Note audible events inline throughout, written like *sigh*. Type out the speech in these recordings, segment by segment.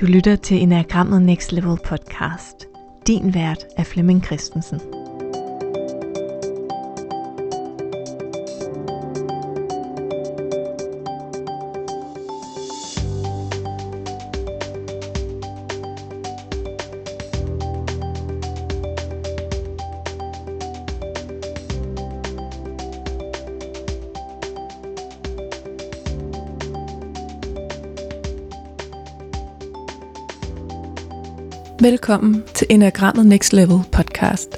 Du lytter til Enagrammet Next Level podcast. Din vært er Flemming Christensen. Velkommen til Enagrammet Next Level podcast.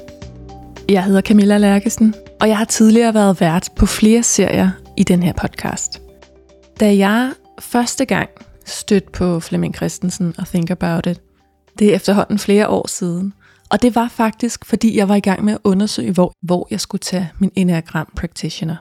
Jeg hedder Camilla Lærkesen, og jeg har tidligere været vært på flere serier i den her podcast. Da jeg første gang stødte på Flemming Christensen og Think About It, det er efterhånden flere år siden, og det var faktisk, fordi jeg var i gang med at undersøge, hvor, hvor jeg skulle tage min Enneagram Practitioner.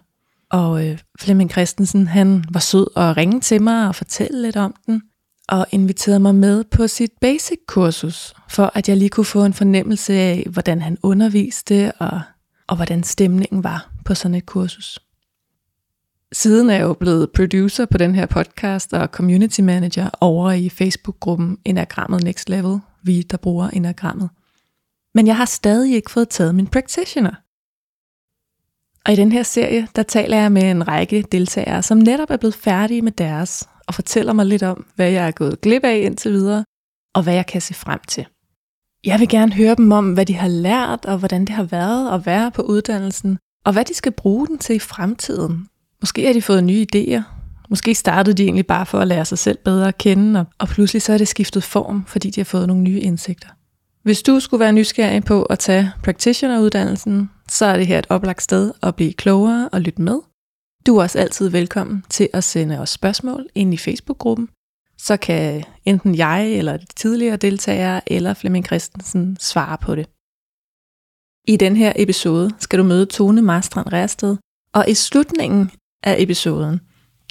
Og øh, Flemming Christensen, han var sød og ringe til mig og fortælle lidt om den – og inviterede mig med på sit basic kursus, for at jeg lige kunne få en fornemmelse af, hvordan han underviste, og, og hvordan stemningen var på sådan et kursus. Siden er jeg jo blevet producer på den her podcast og community manager over i Facebook-gruppen Enagrammet Next Level, vi der bruger Enagrammet. Men jeg har stadig ikke fået taget min practitioner. Og i den her serie, der taler jeg med en række deltagere, som netop er blevet færdige med deres, og fortæller mig lidt om, hvad jeg er gået glip af indtil videre, og hvad jeg kan se frem til. Jeg vil gerne høre dem om, hvad de har lært, og hvordan det har været at være på uddannelsen, og hvad de skal bruge den til i fremtiden. Måske har de fået nye idéer. Måske startede de egentlig bare for at lære sig selv bedre at kende, og, og pludselig så er det skiftet form, fordi de har fået nogle nye indsigter. Hvis du skulle være nysgerrig på at tage practitioner-uddannelsen, så er det her et oplagt sted at blive klogere og lytte med. Du er også altid velkommen til at sende os spørgsmål ind i Facebook-gruppen. Så kan enten jeg eller de tidligere deltagere eller Flemming Christensen svare på det. I den her episode skal du møde Tone Marstrand Rærsted, og i slutningen af episoden,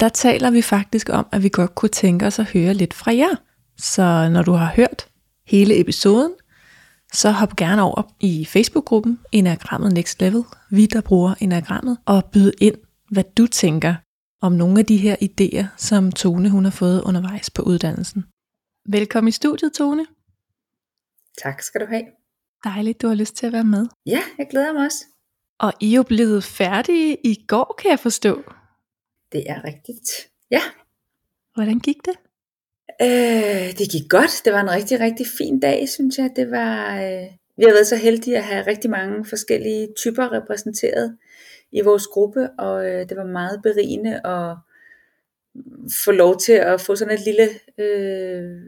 der taler vi faktisk om, at vi godt kunne tænke os at høre lidt fra jer. Så når du har hørt hele episoden, så hop gerne over i Facebook-gruppen Enagrammet Next Level, vi der bruger Enagrammet, og byd ind hvad du tænker om nogle af de her idéer, som Tone hun har fået undervejs på uddannelsen. Velkommen i studiet, Tone. Tak skal du have. Dejligt, du har lyst til at være med. Ja, jeg glæder mig også. Og I er jo blevet færdige i går, kan jeg forstå. Det er rigtigt. Ja. Hvordan gik det? Øh, det gik godt. Det var en rigtig, rigtig fin dag, synes jeg. Det var, øh, vi har været så heldige at have rigtig mange forskellige typer repræsenteret i vores gruppe, og øh, det var meget berigende at få lov til at få sådan et lille øh,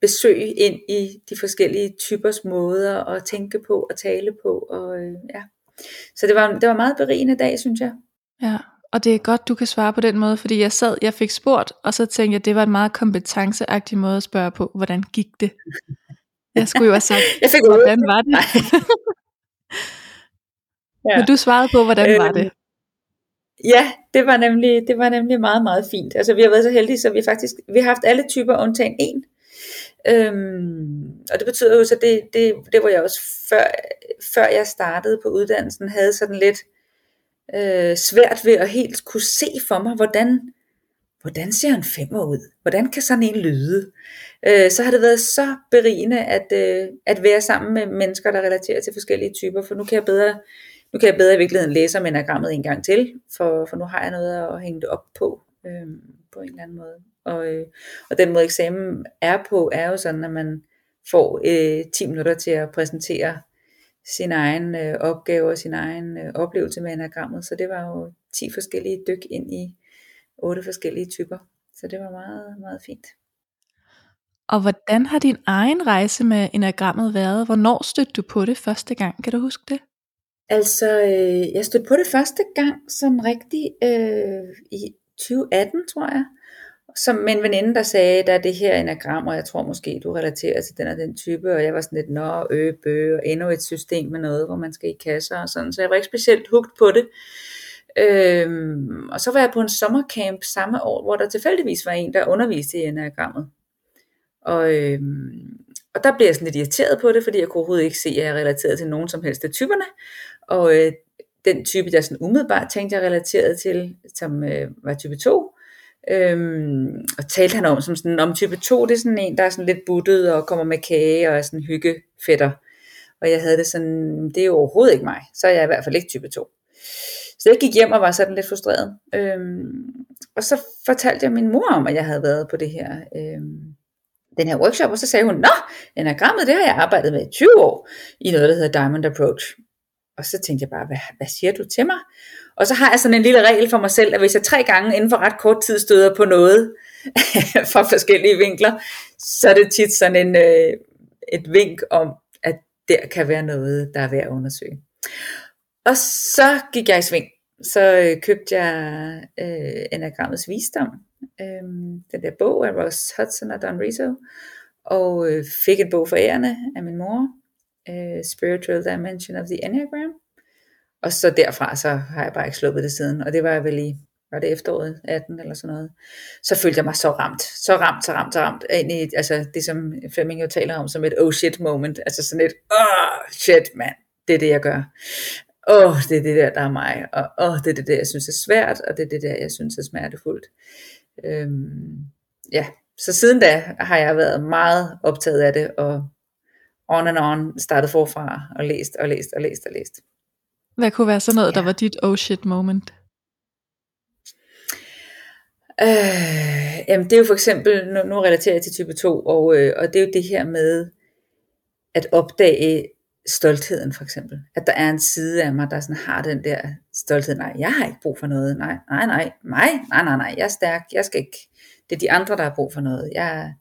besøg ind i de forskellige typers måder at tænke på og tale på. Og, øh, ja. Så det var, det var meget berigende dag, synes jeg. Ja, og det er godt, du kan svare på den måde, fordi jeg sad, jeg fik spurgt, og så tænkte jeg, det var en meget kompetenceagtig måde at spørge på, hvordan gik det? Jeg skulle jo have sagt, *laughs* jeg fik hvordan var det? *laughs* *laughs* Ja. Men du svarede på, hvordan øh, var det? Ja, det var, nemlig, det var nemlig meget, meget fint. Altså vi har været så heldige, så vi faktisk vi har haft alle typer undtagen en. Øhm, og det betyder jo så, det, det, det var jeg også før, før jeg startede på uddannelsen, havde sådan lidt øh, svært ved at helt kunne se for mig, hvordan, hvordan ser en femmer ud? Hvordan kan sådan en lyde? Øh, så har det været så berigende at, øh, at være sammen med mennesker, der relaterer til forskellige typer, for nu kan jeg bedre nu kan jeg bedre i virkeligheden læse om enagrammet en gang til, for, for nu har jeg noget at hænge det op på, øh, på en eller anden måde. Og, øh, og den måde eksamen er på, er jo sådan, at man får øh, 10 minutter til at præsentere sin egen øh, opgave og sin egen øh, oplevelse med enagrammet. Så det var jo 10 forskellige dyk ind i otte forskellige typer. Så det var meget, meget fint. Og hvordan har din egen rejse med enagrammet været? Hvornår stødte du på det første gang? Kan du huske det? Altså, øh, jeg stødte på det første gang sådan rigtig øh, i 2018, tror jeg. Som med en veninde, der sagde, der er det her enagram, og jeg tror måske, du relaterer til den og den type, og jeg var sådan lidt, nå, ø, bø, og endnu et system med noget, hvor man skal i kasser og sådan, så jeg var ikke specielt hugt på det. Øhm, og så var jeg på en sommercamp samme år, hvor der tilfældigvis var en, der underviste i enagrammet. Og, øhm, og der blev jeg sådan lidt irriteret på det, fordi jeg kunne overhovedet ikke se, at jeg relaterede relateret til nogen som helst af typerne. Og øh, den type, der sådan umiddelbart tænkte jeg relateret til, som øh, var type 2, Øhm, og talte han om som sådan, om type 2, det er sådan en, der er sådan lidt buttet og kommer med kage og er sådan hyggefætter. Og jeg havde det sådan, det er jo overhovedet ikke mig, så er jeg i hvert fald ikke type 2. Så jeg gik hjem og var sådan lidt frustreret. Øhm, og så fortalte jeg min mor om, at jeg havde været på det her, øhm, den her workshop, og så sagde hun, Nå, enagrammet, det har jeg arbejdet med i 20 år, i noget, der hedder Diamond Approach. Og så tænkte jeg bare, hvad, hvad siger du til mig? Og så har jeg sådan en lille regel for mig selv, at hvis jeg tre gange inden for ret kort tid støder på noget *laughs* fra forskellige vinkler, så er det tit sådan en, øh, et vink om, at der kan være noget, der er værd at undersøge. Og så gik jeg i sving. Så øh, købte jeg øh, Enagrammets Visdom, øh, den der bog af Ross Hudson og Don Rizzo, og øh, fik en bog for ærende af min mor, øh, Spiritual Dimension of the Enneagram. Og så derfra, så har jeg bare ikke sluppet det siden, og det var jeg vel i, var det efteråret 18 eller sådan noget. Så følte jeg mig så ramt, så ramt, så ramt, så ramt, ind i, altså det som Flemming jo taler om, som et oh shit moment, altså sådan et, oh shit mand, det er det jeg gør. Åh, oh, det er det der, der er mig, og åh, oh, det er det der, jeg synes er svært, og det er det der, jeg synes er smertefuldt. Øhm, ja, så siden da har jeg været meget optaget af det, og on and on startet forfra, og læst, og læst, og læst, og læst. Hvad kunne være sådan noget, ja. der var dit oh shit moment? Øh, jamen det er jo for eksempel, nu, nu relaterer jeg til type 2, og, øh, og det er jo det her med at opdage, stoltheden for eksempel. At der er en side af mig, der sådan har den der stolthed. Nej, jeg har ikke brug for noget. Nej, nej, nej, mig? Nej, nej, nej, jeg er stærk. Jeg skal ikke. Det er de andre, der har brug for noget. Jeg,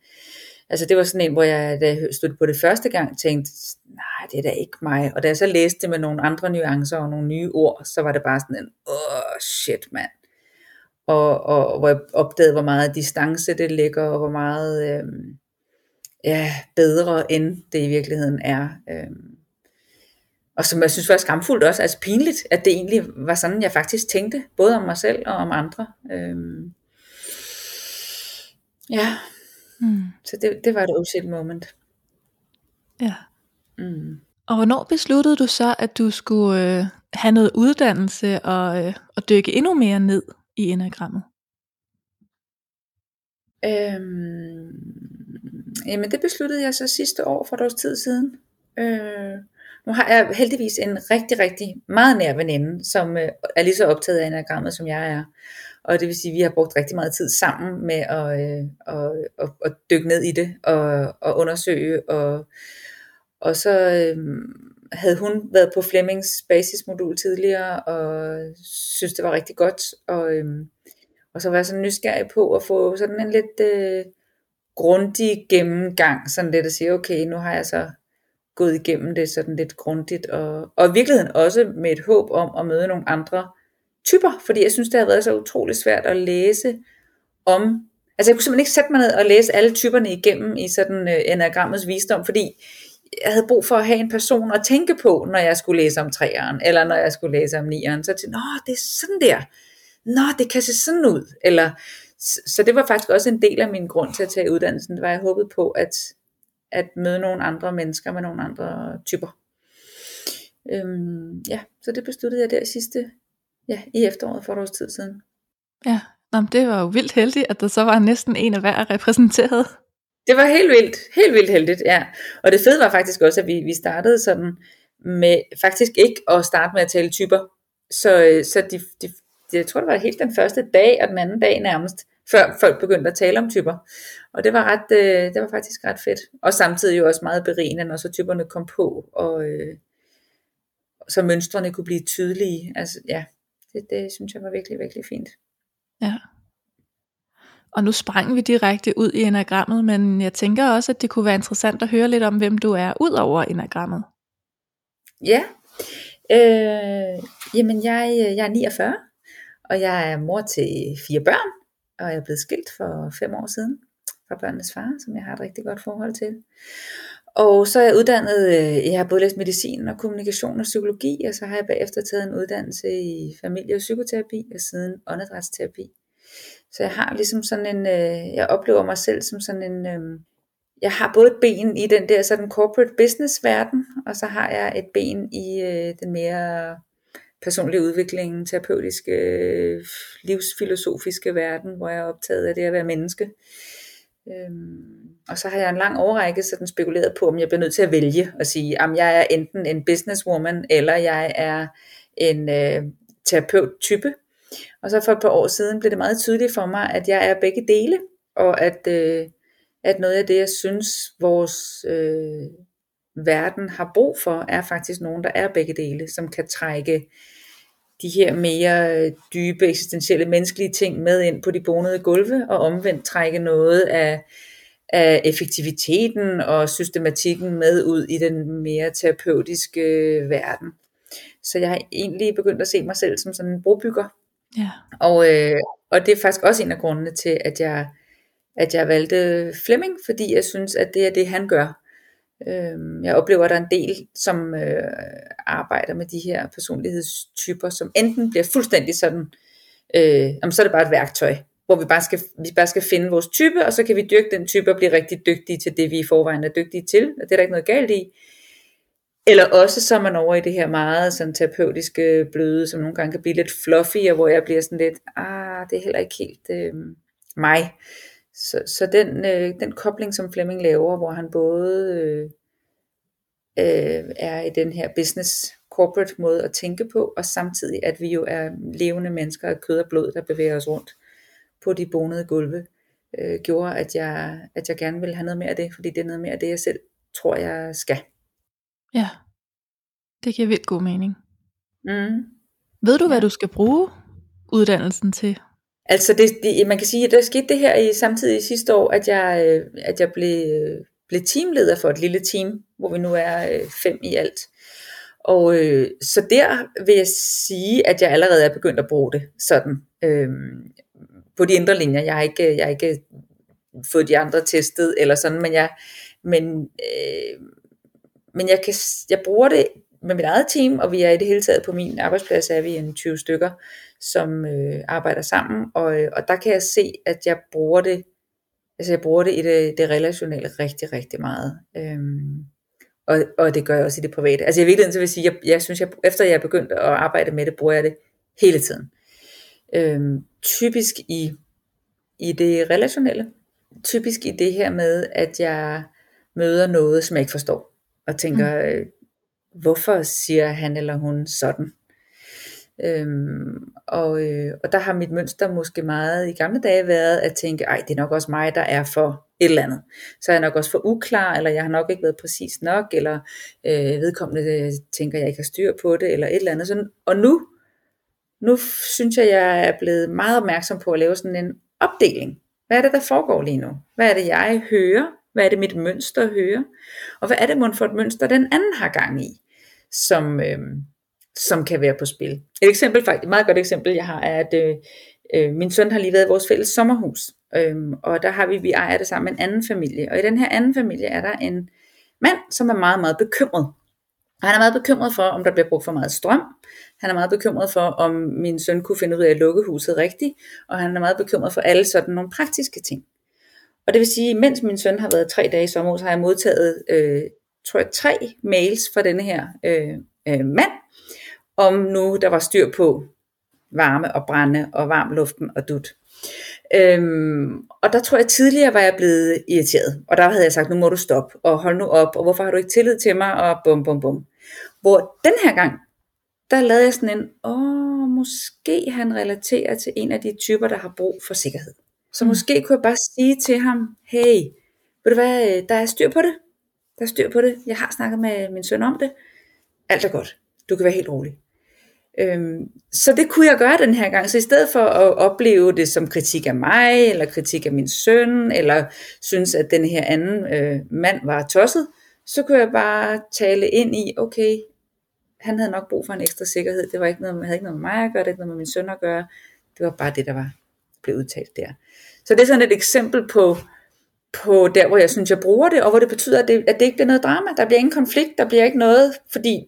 altså det var sådan en, hvor jeg, da jeg stod på det første gang, tænkte, nej, det er da ikke mig. Og da jeg så læste det med nogle andre nuancer og nogle nye ord, så var det bare sådan en, åh, oh, shit, mand. Og, og, hvor jeg opdagede, hvor meget distance det ligger, og hvor meget øh, ja, bedre end det i virkeligheden er. Øh, og som jeg synes var skamfuldt også, altså pinligt, at det egentlig var sådan, jeg faktisk tænkte, både om mig selv og om andre. Øh. ja, mm. så det, det var et oh moment. Ja. Mm. Og hvornår besluttede du så, at du skulle øh, have noget uddannelse og, øh, og dykke endnu mere ned i enagrammet? Øhm, jamen det besluttede jeg så sidste år, for et års tid siden. Øh, nu har jeg heldigvis en rigtig, rigtig meget nær veninde, som øh, er lige så optaget af enagrammet, som jeg er. Og det vil sige, at vi har brugt rigtig meget tid sammen med at, øh, at, at, at dykke ned i det og, og undersøge. Og, og så øh, havde hun været på Flemmings basismodul tidligere og synes det var rigtig godt. Og, øh, og så var jeg så nysgerrig på at få sådan en lidt øh, grundig gennemgang, sådan lidt at sige, okay, nu har jeg så gået igennem det sådan lidt grundigt, og, og i virkeligheden også med et håb om at møde nogle andre typer, fordi jeg synes, det har været så utrolig svært at læse om, altså jeg kunne simpelthen ikke sætte mig ned og læse alle typerne igennem i sådan øh, enagrammets visdom, fordi jeg havde brug for at have en person at tænke på, når jeg skulle læse om træeren, eller når jeg skulle læse om nieren, så til, nå, det er sådan der, nå, det kan se sådan ud, eller, så det var faktisk også en del af min grund til at tage uddannelsen, det var, at jeg håbede på, at, at møde nogle andre mennesker med nogle andre typer. Øhm, ja, så det besluttede jeg der sidste, ja, i efteråret for et års tid siden. Ja, Nå, det var jo vildt heldigt, at der så var næsten en af hver repræsenteret. Det var helt vildt, helt vildt heldigt, ja. Og det fede var faktisk også, at vi, vi startede sådan med, faktisk ikke at starte med at tale typer. Så, så de, de, de, jeg tror det var helt den første dag og den anden dag nærmest, før folk begyndte at tale om typer. Og det var, ret, øh, det var faktisk ret fedt. Og samtidig jo også meget berigende, når så typerne kom på, og øh, så mønstrene kunne blive tydelige. Altså ja, det, det synes jeg var virkelig, virkelig fint. Ja. Og nu sprang vi direkte ud i enagrammet, men jeg tænker også, at det kunne være interessant at høre lidt om, hvem du er ud over enagrammet. Ja, øh, jamen jeg, jeg er 49, og jeg er mor til fire børn, og jeg er blevet skilt for fem år siden fra børnenes far, som jeg har et rigtig godt forhold til. Og så er jeg uddannet, øh, jeg har både læst medicin og kommunikation og psykologi, og så har jeg bagefter taget en uddannelse i familie- og psykoterapi, og siden åndedrætsterapi. Så jeg har ligesom sådan en, øh, jeg oplever mig selv som sådan en, øh, jeg har både et ben i den der sådan corporate business verden, og så har jeg et ben i den mere personlige udvikling, terapeutiske, livsfilosofiske verden, hvor jeg er optaget af det at være menneske. Øhm, og så har jeg en lang overrække sådan spekuleret på, om jeg bliver nødt til at vælge og sige, om jeg er enten en businesswoman, eller jeg er en øh, terapeut-type. Og så for et par år siden blev det meget tydeligt for mig, at jeg er begge dele, og at, øh, at noget af det, jeg synes, vores øh, verden har brug for, er faktisk nogen, der er begge dele, som kan trække de her mere øh, dybe, eksistentielle, menneskelige ting med ind på de bonede gulve, og omvendt trække noget af, af effektiviteten og systematikken med ud i den mere terapeutiske øh, verden. Så jeg har egentlig begyndt at se mig selv som sådan en brobygger. Ja. Og, øh, og det er faktisk også en af grundene til, at jeg, at jeg valgte Flemming, fordi jeg synes, at det er det, han gør. Øh, jeg oplever, at der er en del, som øh, arbejder med de her personlighedstyper, som enten bliver fuldstændig sådan, øh, jamen, så er det bare et værktøj, hvor vi bare, skal, vi bare skal finde vores type, og så kan vi dyrke den type og blive rigtig dygtige til det, vi i forvejen er dygtige til. Og det er der ikke noget galt i. Eller også så er man over i det her meget sådan terapeutiske bløde, som nogle gange kan blive lidt fluffy, og hvor jeg bliver sådan lidt, ah, det er heller ikke helt øh, mig. Så, så den, øh, den kobling, som Flemming laver, hvor han både øh, øh, er i den her business corporate måde at tænke på, og samtidig at vi jo er levende mennesker af kød og blod, der bevæger os rundt på de bonede gulve, øh, gjorde, at jeg, at jeg gerne ville have noget mere af det, fordi det er noget mere af det, jeg selv tror, jeg skal. Ja, det giver vildt god mening. Mm. Ved du, hvad du skal bruge uddannelsen til? Altså det, det, man kan sige, at der skete det her i samtidig sidste år, at jeg, øh, at jeg blev, øh, blev teamleder for et lille team, hvor vi nu er øh, fem i alt. Og øh, så der vil jeg sige, at jeg allerede er begyndt at bruge det sådan øh, på de indre linjer. Jeg har ikke, jeg har ikke fået de andre testet eller sådan, men jeg, men, øh, men jeg, kan, jeg bruger det med mit eget team, og vi er i det hele taget på min arbejdsplads, er vi en 20 stykker, som øh, arbejder sammen, og, øh, og der kan jeg se, at jeg bruger det, altså jeg bruger det i det, det relationelle rigtig, rigtig meget. Øhm, og, og det gør jeg også i det private. Altså jeg virkelig så vil sige, jeg, jeg synes, jeg, efter jeg er begyndt at arbejde med det, bruger jeg det hele tiden. Øhm, typisk i, i det relationelle. Typisk i det her med, at jeg møder noget, som jeg ikke forstår. Og tænker, mm hvorfor siger han eller hun sådan? Øhm, og, øh, og der har mit mønster måske meget i gamle dage været at tænke, ej det er nok også mig, der er for et eller andet. Så er jeg nok også for uklar, eller jeg har nok ikke været præcis nok, eller øh, vedkommende øh, tænker, jeg ikke har styr på det, eller et eller andet. Sådan. Og nu, nu synes jeg, jeg er blevet meget opmærksom på at lave sådan en opdeling. Hvad er det, der foregår lige nu? Hvad er det, jeg hører? Hvad er det, mit mønster hører? Og hvad er det, mon for et mønster, den anden har gang i? Som, øh, som kan være på spil. Et eksempel, faktisk, et meget godt eksempel, jeg har, er, at øh, øh min søn har lige været i vores fælles sommerhus, øh, og der har vi, vi ejer det sammen med en anden familie, og i den her anden familie er der en mand, som er meget, meget bekymret. Og han er meget bekymret for, om der bliver brugt for meget strøm. Han er meget bekymret for, om min søn kunne finde ud af at lukke huset rigtigt. Og han er meget bekymret for alle sådan nogle praktiske ting. Og det vil sige, mens min søn har været tre dage i sommerhus, har jeg modtaget, øh, tror jeg, tre mails fra denne her øh, øh, mand, om nu der var styr på varme og brænde og varm luften og dut. Øhm, og der tror jeg tidligere var jeg blevet irriteret, og der havde jeg sagt, nu må du stoppe, og hold nu op, og hvorfor har du ikke tillid til mig, og bum bum bum. Hvor den her gang, der lavede jeg sådan en, åh, måske han relaterer til en af de typer, der har brug for sikkerhed. Så mm. måske kunne jeg bare sige til ham, hey, ved du hvad, der er styr på det. Der er styr på det. Jeg har snakket med min søn om det. Alt er godt. Du kan være helt rolig. Øhm, så det kunne jeg gøre den her gang. Så i stedet for at opleve det som kritik af mig, eller kritik af min søn, eller synes, at den her anden øh, mand var tosset, så kunne jeg bare tale ind i, okay, han havde nok brug for en ekstra sikkerhed. Det var ikke noget, havde ikke noget med mig at gøre, det ikke noget med min søn at gøre. Det var bare det, der var blevet udtalt der. Så det er sådan et eksempel på, på der, hvor jeg synes, jeg bruger det, og hvor det betyder, at det, at det ikke bliver noget drama. Der bliver ingen konflikt, der bliver ikke noget, fordi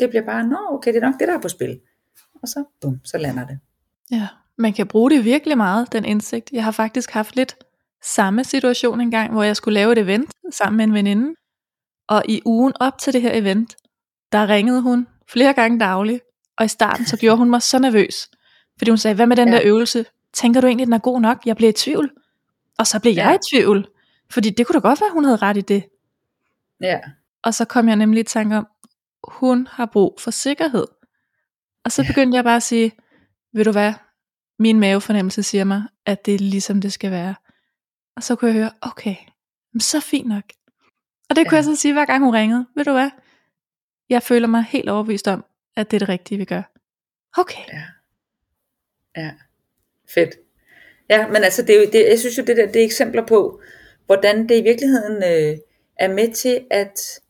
det bliver bare, nå okay, det er nok det, der er på spil. Og så, bum, så lander det. Ja, man kan bruge det virkelig meget, den indsigt. Jeg har faktisk haft lidt samme situation en gang, hvor jeg skulle lave et event sammen med en veninde. Og i ugen op til det her event, der ringede hun flere gange dagligt Og i starten, så gjorde hun mig så nervøs. Fordi hun sagde, hvad med den ja. der øvelse? Tænker du egentlig, den er god nok? Jeg blev i tvivl. Og så blev ja. jeg i tvivl. Fordi det kunne da godt være, hun havde ret i det. Ja. Og så kom jeg nemlig i tanke om, hun har brug for sikkerhed. Og så begyndte jeg bare at sige, ved du hvad, min mavefornemmelse siger mig, at det er ligesom det skal være. Og så kunne jeg høre, okay, så fint nok. Og det ja. kunne jeg så sige, hver gang hun ringede, ved du hvad, jeg føler mig helt overbevist om, at det er det rigtige, vi gør. Okay. Ja. Ja. Fedt. Ja, men altså, det er jo, det, jeg synes jo, det der, det er eksempler på, hvordan det i virkeligheden øh, er med til at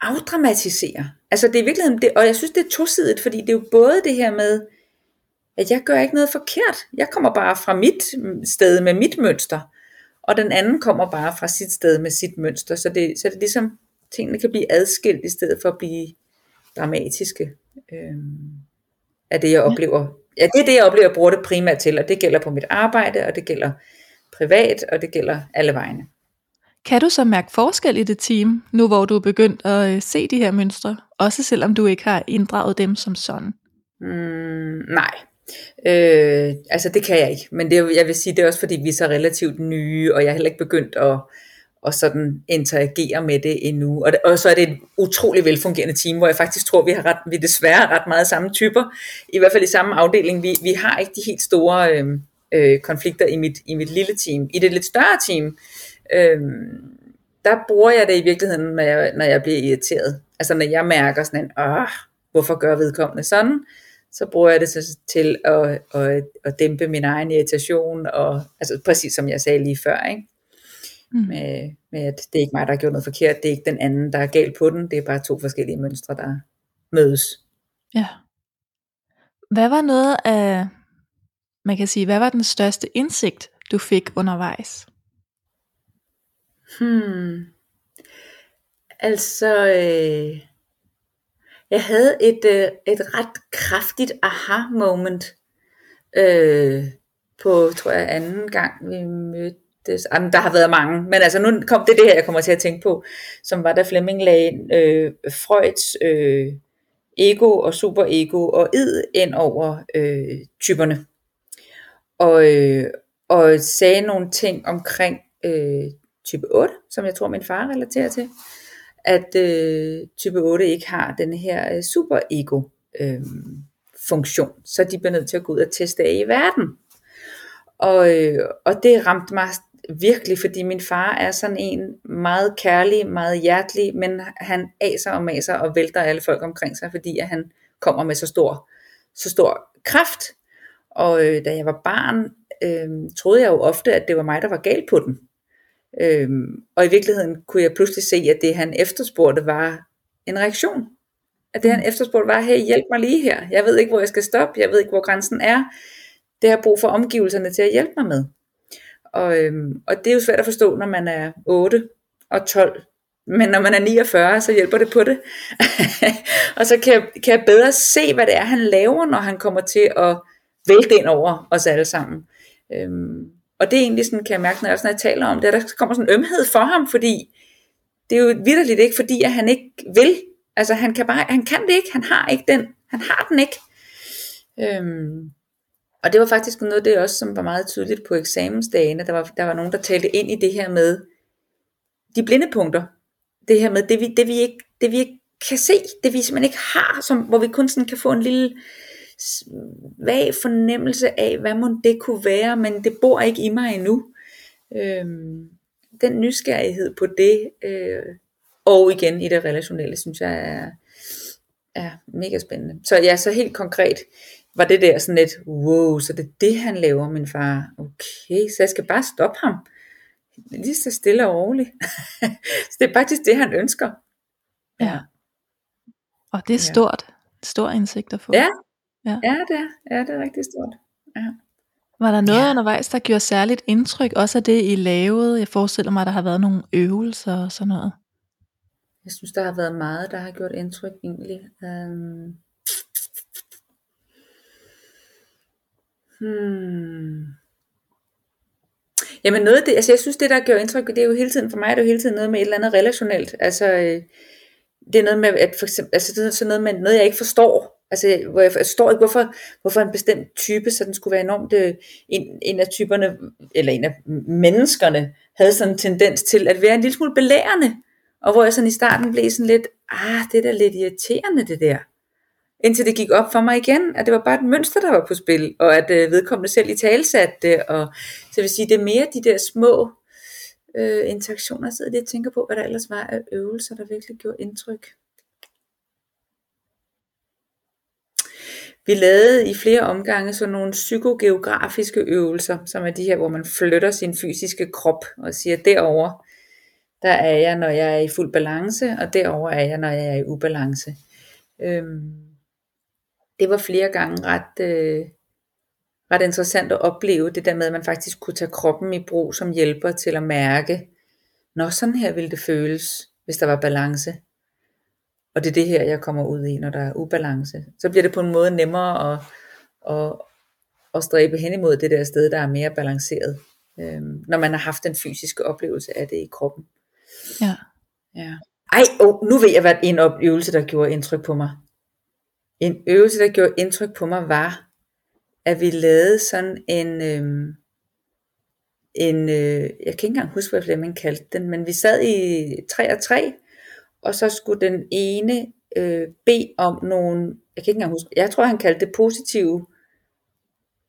afdramatisere. Altså det er i virkeligheden, det, og jeg synes det er tosidigt, fordi det er jo både det her med, at jeg gør ikke noget forkert. Jeg kommer bare fra mit sted med mit mønster, og den anden kommer bare fra sit sted med sit mønster. Så det, så det er ligesom, tingene kan blive adskilt, i stedet for at blive dramatiske. Øhm, af det jeg oplever. Ja, det er det jeg oplever, jeg bruger det primært til, og det gælder på mit arbejde, og det gælder privat, og det gælder alle vegne. Kan du så mærke forskel i det team, nu hvor du er begyndt at øh, se de her mønstre, også selvom du ikke har inddraget dem som sådan? Mm, nej, øh, altså det kan jeg ikke, men det, jeg vil sige, det er også fordi vi er så relativt nye, og jeg er heller ikke begyndt at, og sådan interagere med det endnu. Og, og så er det et utrolig velfungerende team, hvor jeg faktisk tror, vi har ret, vi desværre ret meget samme typer, i hvert fald i samme afdeling. Vi, vi har ikke de helt store øh, øh, konflikter i mit, i mit lille team. I det lidt større team, øh, der bruger jeg det i virkeligheden, når jeg, når jeg bliver irriteret. Altså når jeg mærker sådan en, Åh, hvorfor gør vedkommende sådan? Så bruger jeg det til, til at, at, at dæmpe min egen irritation, og, altså præcis som jeg sagde lige før, ikke? Mm. Med, med at det er ikke mig, der har gjort noget forkert, det er ikke den anden, der er galt på den, det er bare to forskellige mønstre, der mødes. Ja. Hvad var noget af, man kan sige, hvad var den største indsigt, du fik undervejs? Hmm. Altså, øh, jeg havde et, øh, et ret kraftigt aha-moment øh, på, tror jeg, anden gang vi det, Jamen, der har været mange, men altså nu kom det det her, jeg kommer til at tænke på, som var da Flemming lagde øh, Freuds øh, ego og superego og id ind over øh, typerne. Og, øh, og sagde nogle ting omkring øh, type 8, som jeg tror min far relaterer til, at øh, type 8 ikke har den her øh, superego øh, funktion, så de bliver nødt til at gå ud og teste af i verden. Og, øh, og det ramte mig virkelig, fordi min far er sådan en meget kærlig, meget hjertelig, men han aser og maser og vælter alle folk omkring sig, fordi at han kommer med så stor, så stor kraft. Og øh, da jeg var barn, øh, troede jeg jo ofte, at det var mig, der var galt på den. Øh, og i virkeligheden kunne jeg pludselig se, at det han efterspurgte var en reaktion. At det han efterspurgte var, hey hjælp mig lige her. Jeg ved ikke hvor jeg skal stoppe, jeg ved ikke hvor grænsen er. Det har brug for omgivelserne til at hjælpe mig med. Og, øhm, og det er jo svært at forstå, når man er 8 og 12. Men når man er 49, så hjælper det på det. *laughs* og så kan jeg, kan jeg bedre se, hvad det er, han laver, når han kommer til at vælte ind over os alle sammen. Øhm, og det er egentlig sådan, kan jeg mærke, når jeg, når jeg taler om det, at der kommer sådan en ømhed for ham, fordi det er jo vidderligt ikke, fordi at han ikke vil. Altså han kan bare, han kan det ikke, han har ikke den, han har den ikke. Øhm, og det var faktisk noget af det også, som var meget tydeligt på eksamensdagene. Der var, der var nogen, der talte ind i det her med de blinde punkter. Det her med det vi, det vi, ikke, det vi ikke kan se, det vi simpelthen ikke har, som, hvor vi kun sådan kan få en lille svag fornemmelse af, hvad må det kunne være, men det bor ikke i mig endnu. Øhm, den nysgerrighed på det, øh, og igen i det relationelle, synes jeg er, er mega spændende. Så ja, så helt konkret var det der sådan lidt, wow, så det er det, han laver, min far. Okay, så jeg skal bare stoppe ham. Lige så stille og roligt. *laughs* så det er faktisk det, han ønsker. Ja. Og det er stort. Ja. Stor indsigt at få. Ja, Ja, ja det, er, ja, det er rigtig stort. Ja. Var der noget ja. undervejs, der gjorde særligt indtryk, også af det, I lavede? Jeg forestiller mig, at der har været nogle øvelser og sådan noget. Jeg synes, der har været meget, der har gjort indtryk egentlig. Um, hmm. Jamen noget af det, altså jeg synes det der gør indtryk, det er jo hele tiden, for mig er det jo hele tiden noget med et eller andet relationelt. Altså øh, det er noget med, at for eksempel, altså det er sådan noget med noget, jeg ikke forstår Altså, hvor jeg forstår ikke, hvorfor, hvorfor en bestemt type så den skulle være enormt, øh, en, en af typerne, eller en af menneskerne, havde sådan en tendens til at være en lille smule belærende. Og hvor jeg sådan i starten blev sådan lidt, ah, det er da lidt irriterende det der. Indtil det gik op for mig igen, at det var bare et mønster, der var på spil, og at øh, vedkommende selv i talsatte det. Og, så jeg vil sige, det er mere de der små øh, interaktioner, jeg sidder lige og tænker på, hvad der ellers var af øvelser, der virkelig gjorde indtryk. Vi lavede i flere omgange sådan nogle psykogeografiske øvelser, som er de her, hvor man flytter sin fysiske krop og siger, derover der er jeg, når jeg er i fuld balance, og derover er jeg, når jeg er i ubalance. Øhm, det var flere gange ret, øh, ret interessant at opleve, det der med, at man faktisk kunne tage kroppen i brug som hjælper til at mærke, når sådan her ville det føles, hvis der var balance. Og det er det her, jeg kommer ud i, når der er ubalance. Så bliver det på en måde nemmere at, at, at stræbe hen imod det der sted, der er mere balanceret. Øhm, når man har haft den fysiske oplevelse af det i kroppen. Ja. ja. Ej, oh, nu ved jeg, hvad en øvelse, der gjorde indtryk på mig. En øvelse, der gjorde indtryk på mig, var, at vi lavede sådan en, øh, en øh, jeg kan ikke engang huske, hvad Flemming kaldte den, men vi sad i 3 og 3, og så skulle den ene øh, bede om nogle, jeg kan ikke engang huske, jeg tror han kaldte det positive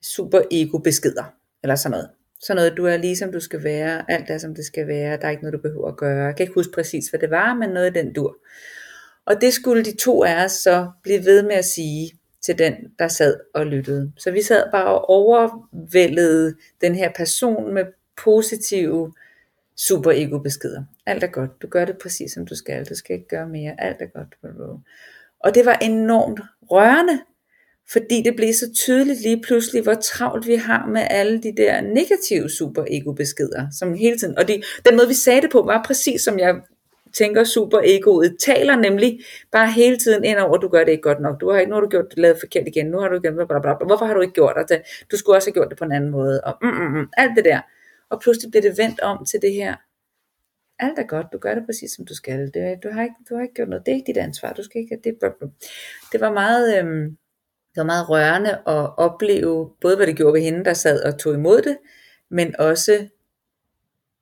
super ego beskeder, eller sådan noget. Sådan noget, du er lige som du skal være, alt er som det skal være, der er ikke noget du behøver at gøre. Jeg kan ikke huske præcis hvad det var, men noget i den dur. Og det skulle de to af os så blive ved med at sige til den, der sad og lyttede. Så vi sad bare og overvældede den her person med positive super ego beskeder. Alt er godt, du gør det præcis som du skal, du skal ikke gøre mere, alt er godt. Og det var enormt rørende, fordi det blev så tydeligt lige pludselig, hvor travlt vi har med alle de der negative super ego beskeder, som hele tiden, og de, den måde vi sagde det på, var præcis som jeg tænker super egoet taler nemlig bare hele tiden ind over, du gør det ikke godt nok, du har ikke, nu har du gjort det lavet forkert igen, nu har du gjort bla, bla, bla, hvorfor har du ikke gjort det, altså, du skulle også have gjort det på en anden måde, og mm, mm, mm, alt det der, og pludselig bliver det vendt om til det her, alt er godt, du gør det præcis som du skal, det, du, har ikke, du har ikke gjort noget, det er ikke dit ansvar, du skal ikke, det, det var meget, øhm, det var meget rørende at opleve, både hvad det gjorde ved hende, der sad og tog imod det, men også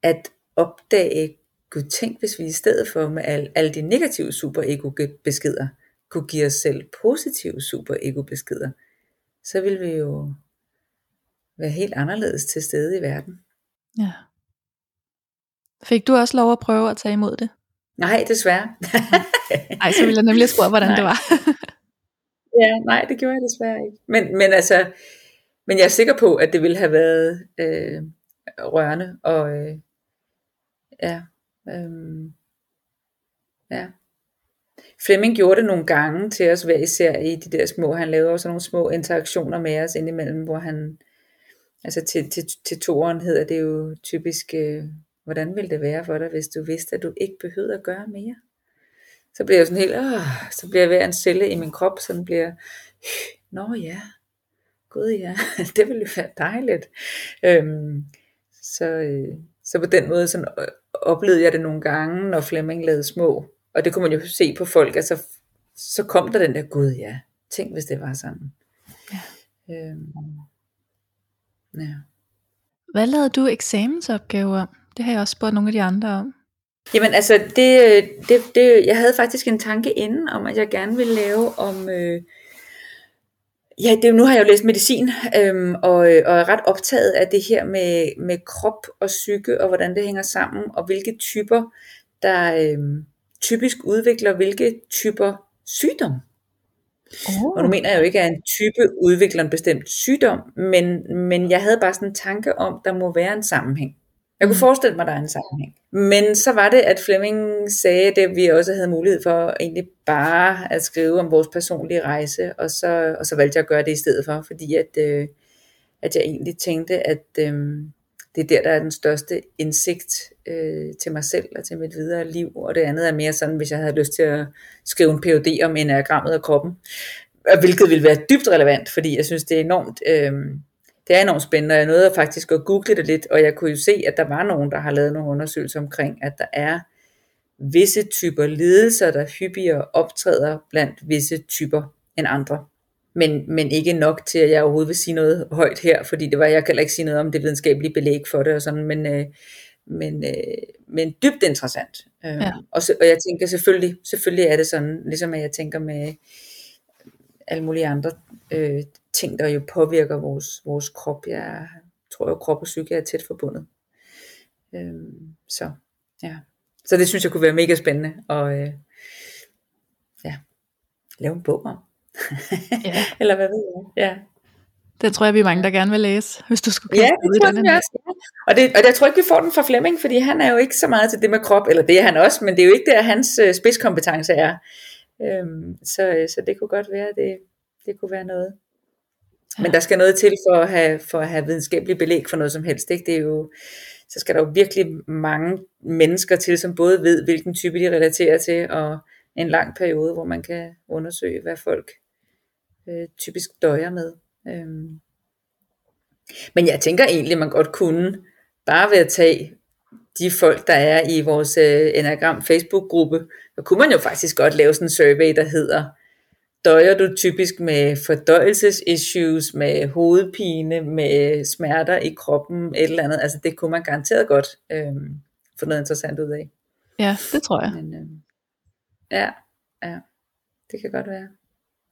at opdage, gud tænk hvis vi i stedet for med alle, de negative super ego beskeder, kunne give os selv positive super ego beskeder, så ville vi jo være helt anderledes til stede i verden. Ja. Fik du også lov at prøve at tage imod det? Nej, desværre. *laughs* Nej, så ville jeg nemlig spørge, hvordan Nej. det var. *laughs* ja, nej, det gjorde jeg desværre ikke. Men, men altså, men jeg er sikker på, at det ville have været øh, rørende, og øh, ja, Øhm, ja. Flemming gjorde det nogle gange til os hver især i de der små, han lavede også nogle små interaktioner med os indimellem, hvor han, altså til, til, til toren hedder det jo typisk, øh, hvordan ville det være for dig, hvis du vidste, at du ikke behøvede at gøre mere? Så bliver jeg sådan helt, åh, så bliver jeg hver en celle i min krop, sådan bliver, nå ja, gud ja, *laughs* det ville jo være dejligt. Øhm, så, øh, så på den måde sådan, øh, oplevede jeg det nogle gange, når Flemming lavede små, og det kunne man jo se på folk, altså så kom der den der, gud ja, tænk hvis det var sådan. Ja. Øhm, ja. Hvad lavede du eksamensopgaver om? Det har jeg også spurgt nogle af de andre om. Jamen altså, det, det, det, jeg havde faktisk en tanke inden om, at jeg gerne ville lave om... Øh, ja, det, nu har jeg jo læst medicin, øhm, og, og er ret optaget af det her med, med krop og psyke, og hvordan det hænger sammen, og hvilke typer, der øh, typisk udvikler hvilke typer sygdom. Oh. Og nu mener jeg jo ikke, at en type udvikler en bestemt sygdom, men, men jeg havde bare sådan en tanke om, der må være en sammenhæng. Jeg kunne forestille mig, at der er en sammenhæng. Men så var det, at Flemming sagde, at vi også havde mulighed for egentlig bare at skrive om vores personlige rejse, og så, og så valgte jeg at gøre det i stedet for, fordi at, øh, at jeg egentlig tænkte, at øh, det er der, der er den største indsigt øh, til mig selv og til mit videre liv, og det andet er mere sådan, hvis jeg havde lyst til at skrive en PhD om enagrammet af kroppen, hvilket ville være dybt relevant, fordi jeg synes, det er enormt... Øh, det er enormt spændende, og jeg nåede faktisk at google det lidt, og jeg kunne jo se, at der var nogen, der har lavet nogle undersøgelser omkring, at der er visse typer lidelser, der hyppigere optræder blandt visse typer end andre. Men, men ikke nok til, at jeg overhovedet vil sige noget højt her, fordi det var, jeg kan heller ikke sige noget om det videnskabelige belæg for det og sådan, men, øh, men, øh, men dybt interessant. Øh, ja. og, så, og jeg tænker selvfølgelig, selvfølgelig er det sådan, ligesom at jeg tænker med alle mulige andre øh, ting, der jo påvirker vores, vores krop. Jeg tror jo, at krop og psyke er tæt forbundet. Øh, så ja. Så det synes jeg kunne være mega spændende at øh, ja, lave en bog om. ja. *laughs* Eller hvad ved jeg. Ja. Det tror jeg, vi er mange, der gerne vil læse, hvis du skulle Ja, det tror jeg også. Ja. Og, det, og jeg tror ikke, vi får den fra Flemming, fordi han er jo ikke så meget til det med krop, eller det er han også, men det er jo ikke der, hans øh, spidskompetence er. Øhm, så, øh, så det kunne godt være, det, det kunne være noget. Men der skal noget til for at have, for at have videnskabelig belæg for noget som helst. Ikke? Det er jo, så skal der jo virkelig mange mennesker til, som både ved, hvilken type de relaterer til, og en lang periode, hvor man kan undersøge, hvad folk øh, typisk døjer med. Øhm. Men jeg tænker egentlig, at man godt kunne, bare ved at tage de folk, der er i vores øh, Enagram Facebook-gruppe, så kunne man jo faktisk godt lave sådan en survey, der hedder, døjer du typisk med fordøjelsesissues, med hovedpine, med smerter i kroppen, et eller andet. Altså det kunne man garanteret godt øh, få noget interessant ud af. Ja, det tror jeg. Men, øh, ja, ja, det kan godt være.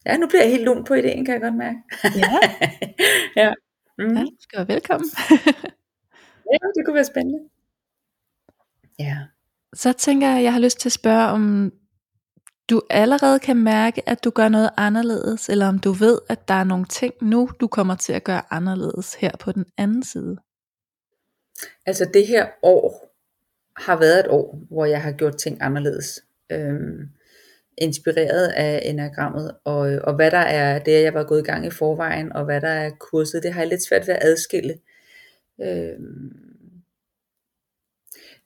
Ja, nu bliver jeg helt lun på ideen, kan jeg godt mærke. Ja. *laughs* ja. Mm. ja, du skal være velkommen. *laughs* ja, det kunne være spændende. Ja. Så tænker jeg, at jeg har lyst til at spørge, om du allerede kan mærke, at du gør noget anderledes, eller om du ved, at der er nogle ting nu, du kommer til at gøre anderledes her på den anden side. Altså det her år har været et år, hvor jeg har gjort ting anderledes. Øhm, inspireret af enagrammet, og, og hvad der er det, jeg var gået i gang i forvejen, og hvad der er kurset, det har jeg lidt svært ved at adskille. Øhm,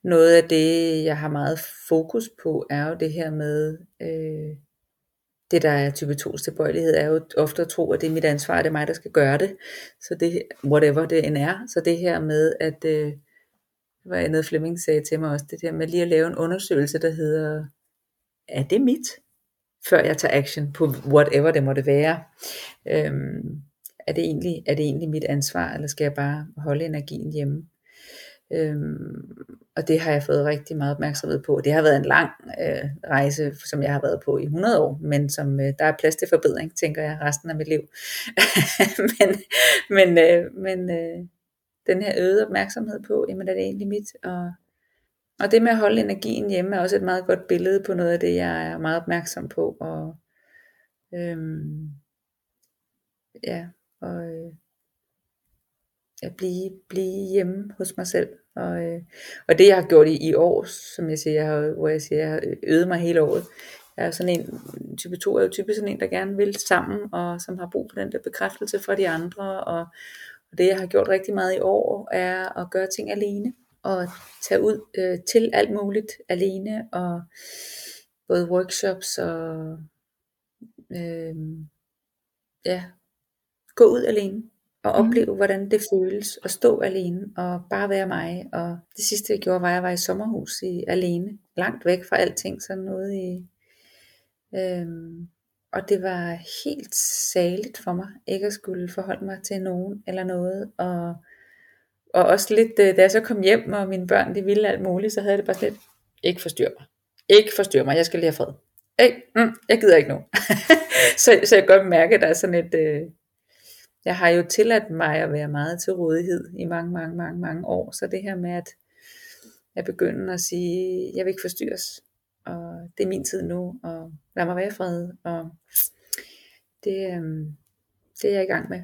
noget af det, jeg har meget fokus på, er jo det her med, øh, det der er type 2 tilbøjelighed, er jo ofte at tro, at det er mit ansvar, at det er mig, der skal gøre det. Så det, whatever det end er. Så det her med, at, øh, hvad andet Flemming sagde til mig også, det der med lige at lave en undersøgelse, der hedder, er det mit? Før jeg tager action på whatever det måtte være. Øhm, er, det egentlig, er det egentlig mit ansvar, eller skal jeg bare holde energien hjemme? Øhm, og det har jeg fået rigtig meget opmærksomhed på. Det har været en lang øh, rejse, som jeg har været på i 100 år, men som øh, der er plads til forbedring, tænker jeg, resten af mit liv. *laughs* men men, øh, men øh, den her øgede opmærksomhed på, jamen er det egentlig mit? Og, og det med at holde energien hjemme er også et meget godt billede på noget af det, jeg er meget opmærksom på. Og, øhm, ja, og øh, at blive, blive hjemme hos mig selv. Og, øh, og det jeg har gjort i, i år, som jeg siger, jeg har, hvor jeg siger, jeg har øvet mig hele året. Jeg er sådan en, type 2 er jo typisk sådan en, der gerne vil sammen, og som har brug for den der bekræftelse fra de andre. Og, og det jeg har gjort rigtig meget i år, er at gøre ting alene. Og tage ud øh, til alt muligt alene, og både workshops og øh, ja, gå ud alene og mm. opleve, hvordan det føles at stå alene og bare være mig. Og det sidste jeg gjorde, var, at jeg var i sommerhus i, alene, langt væk fra alting, sådan noget i... Øhm, og det var helt saligt for mig, ikke at skulle forholde mig til nogen eller noget. Og, og også lidt, øh, da jeg så kom hjem, og mine børn de ville alt muligt, så havde det bare lidt, ikke forstyrre mig. Ikke forstyrre mig, jeg skal lige have fred. Hey, mm, jeg gider ikke nu. *laughs* så, så jeg kan godt mærke, at der er sådan et, øh, jeg har jo tilladt mig at være meget til rådighed i mange, mange, mange, mange år. Så det her med at, at begynde at sige, jeg vil ikke forstyrres, og det er min tid nu, og lad mig være i fred, og det, øhm, det er jeg i gang med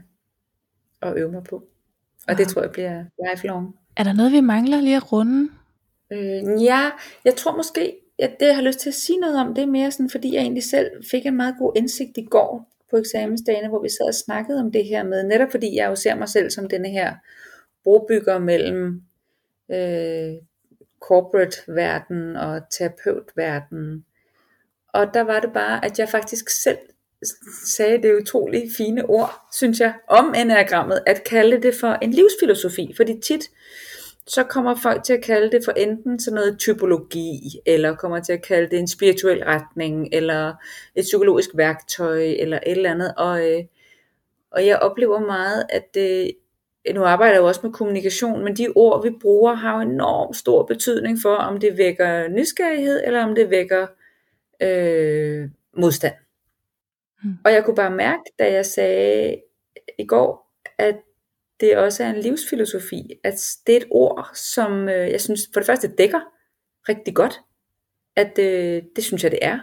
at øve mig på. Og wow. det tror jeg bliver lifelong. Er der noget, vi mangler lige at runde? Øh, ja, jeg tror måske, at det jeg har lyst til at sige noget om, det er mere sådan, fordi jeg egentlig selv fik en meget god indsigt i går, på eksamensdagene, hvor vi sad og snakkede om det her med, netop fordi jeg jo ser mig selv som denne her brobygger mellem øh, corporate-verden og terapeut-verden. Og der var det bare, at jeg faktisk selv sagde det utrolig fine ord, synes jeg, om enagrammet, at kalde det for en livsfilosofi. Fordi tit, så kommer folk til at kalde det for enten sådan noget typologi, eller kommer til at kalde det en spirituel retning, eller et psykologisk værktøj, eller et eller andet. Og, øh, og jeg oplever meget, at det, nu arbejder jeg jo også med kommunikation, men de ord, vi bruger, har jo enormt stor betydning for, om det vækker nysgerrighed, eller om det vækker øh, modstand. Mm. Og jeg kunne bare mærke, da jeg sagde i går, at det også er en livsfilosofi, at det er et ord, som øh, jeg synes for det første dækker rigtig godt, at øh, det synes jeg det er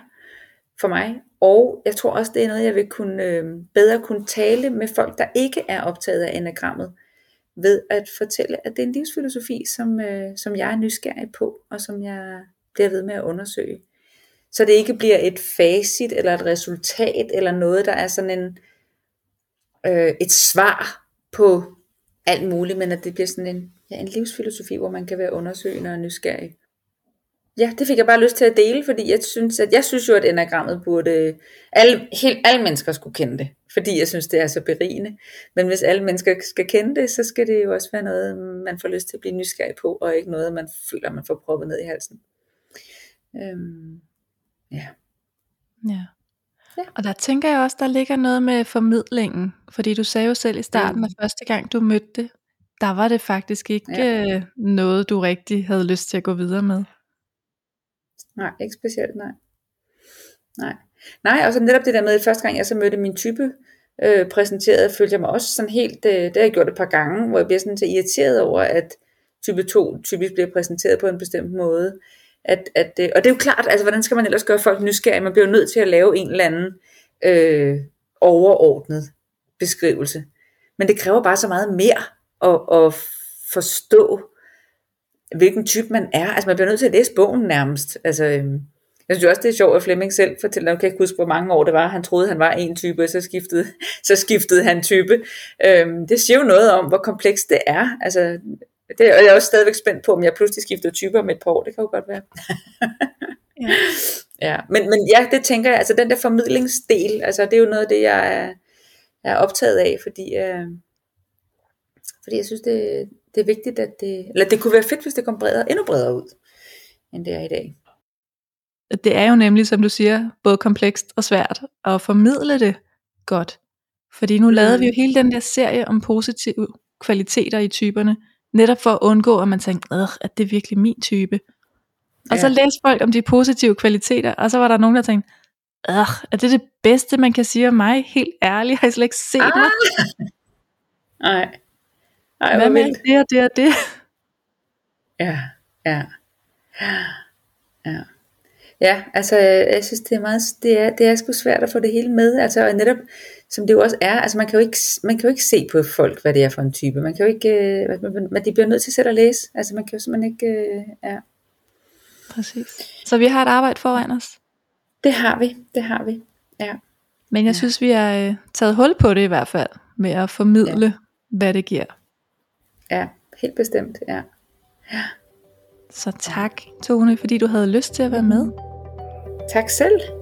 for mig, og jeg tror også det er noget jeg vil kunne øh, bedre kunne tale med folk der ikke er optaget af enagrammet, ved at fortælle at det er en livsfilosofi som, øh, som jeg er nysgerrig på, og som jeg bliver ved med at undersøge. Så det ikke bliver et facit eller et resultat eller noget der er sådan en øh, et svar på alt muligt, men at det bliver sådan en, ja, en livsfilosofi, hvor man kan være undersøgende og nysgerrig. Ja, det fik jeg bare lyst til at dele, fordi jeg synes, at jeg synes jo, at enagrammet burde, alle, helt, alle mennesker skulle kende det, fordi jeg synes, det er så berigende. Men hvis alle mennesker skal kende det, så skal det jo også være noget, man får lyst til at blive nysgerrig på, og ikke noget, man føler, man får proppet ned i halsen. Øhm, ja. Ja. Ja. Og der tænker jeg også, der ligger noget med formidlingen, fordi du sagde jo selv i starten, mm. at første gang du mødte det, der var det faktisk ikke ja. Øh, noget, du rigtig havde lyst til at gå videre med. Nej, ikke specielt, nej. Nej, nej og så netop det der med, at første gang jeg så mødte min type øh, præsenteret, følte jeg mig også sådan helt, øh, det har jeg gjort et par gange, hvor jeg bliver sådan så irriteret over, at type 2 typisk bliver præsenteret på en bestemt måde. At, at, øh, og det er jo klart, altså hvordan skal man ellers gøre folk nysgerrige? Man bliver jo nødt til at lave en eller anden øh, overordnet beskrivelse. Men det kræver bare så meget mere at, at forstå, hvilken type man er. Altså man bliver nødt til at læse bogen nærmest. Altså, øh, jeg synes også, det er sjovt, at Flemming selv fortæller, jeg kan ikke huske, hvor mange år det var, han troede, han var en type, og så skiftede, *laughs* så skiftede han type. Øhm, det siger jo noget om, hvor komplekst det er. Altså, det er jeg også stadigvæk spændt på, om jeg pludselig skifter typer om et par år. Det kan jo godt være. *laughs* ja. *laughs* ja. Men, men ja, det tænker jeg, altså den der formidlingsdel, altså det er jo noget af det, jeg er, er optaget af, fordi, øh, fordi jeg synes, det, det er vigtigt, at det, eller det kunne være fedt, hvis det kom bredere, endnu bredere ud, end det er i dag. Det er jo nemlig, som du siger, både komplekst og svært at formidle det godt. Fordi nu mm. lavede vi jo hele den der serie om positive kvaliteter i typerne, Netop for at undgå, at man tænker, at det er virkelig min type. Og ja. så læste folk om de positive kvaliteter, og så var der nogen, der tænkte, er det det bedste, man kan sige om mig? Helt ærligt, har jeg slet ikke set ah. mig. *laughs* Nej. Ej, Hvad med det og det og det? Ja, ja. Ja. Ja, altså jeg synes det er meget, det er, det er sgu svært at få det hele med, altså og netop som det jo også er, altså man kan jo ikke, man kan jo ikke se på folk, hvad det er for en type, man kan jo ikke, øh, man, de bliver nødt til selv at læse, altså man kan jo simpelthen ikke, øh, ja. Præcis. Så vi har et arbejde foran os. Det har vi, det har vi, ja. Men jeg ja. synes, vi har øh, taget hul på det i hvert fald, med at formidle, ja. hvad det giver. Ja, helt bestemt, ja. ja. Så tak, Tone, fordi du havde lyst til at være med. Tak selv.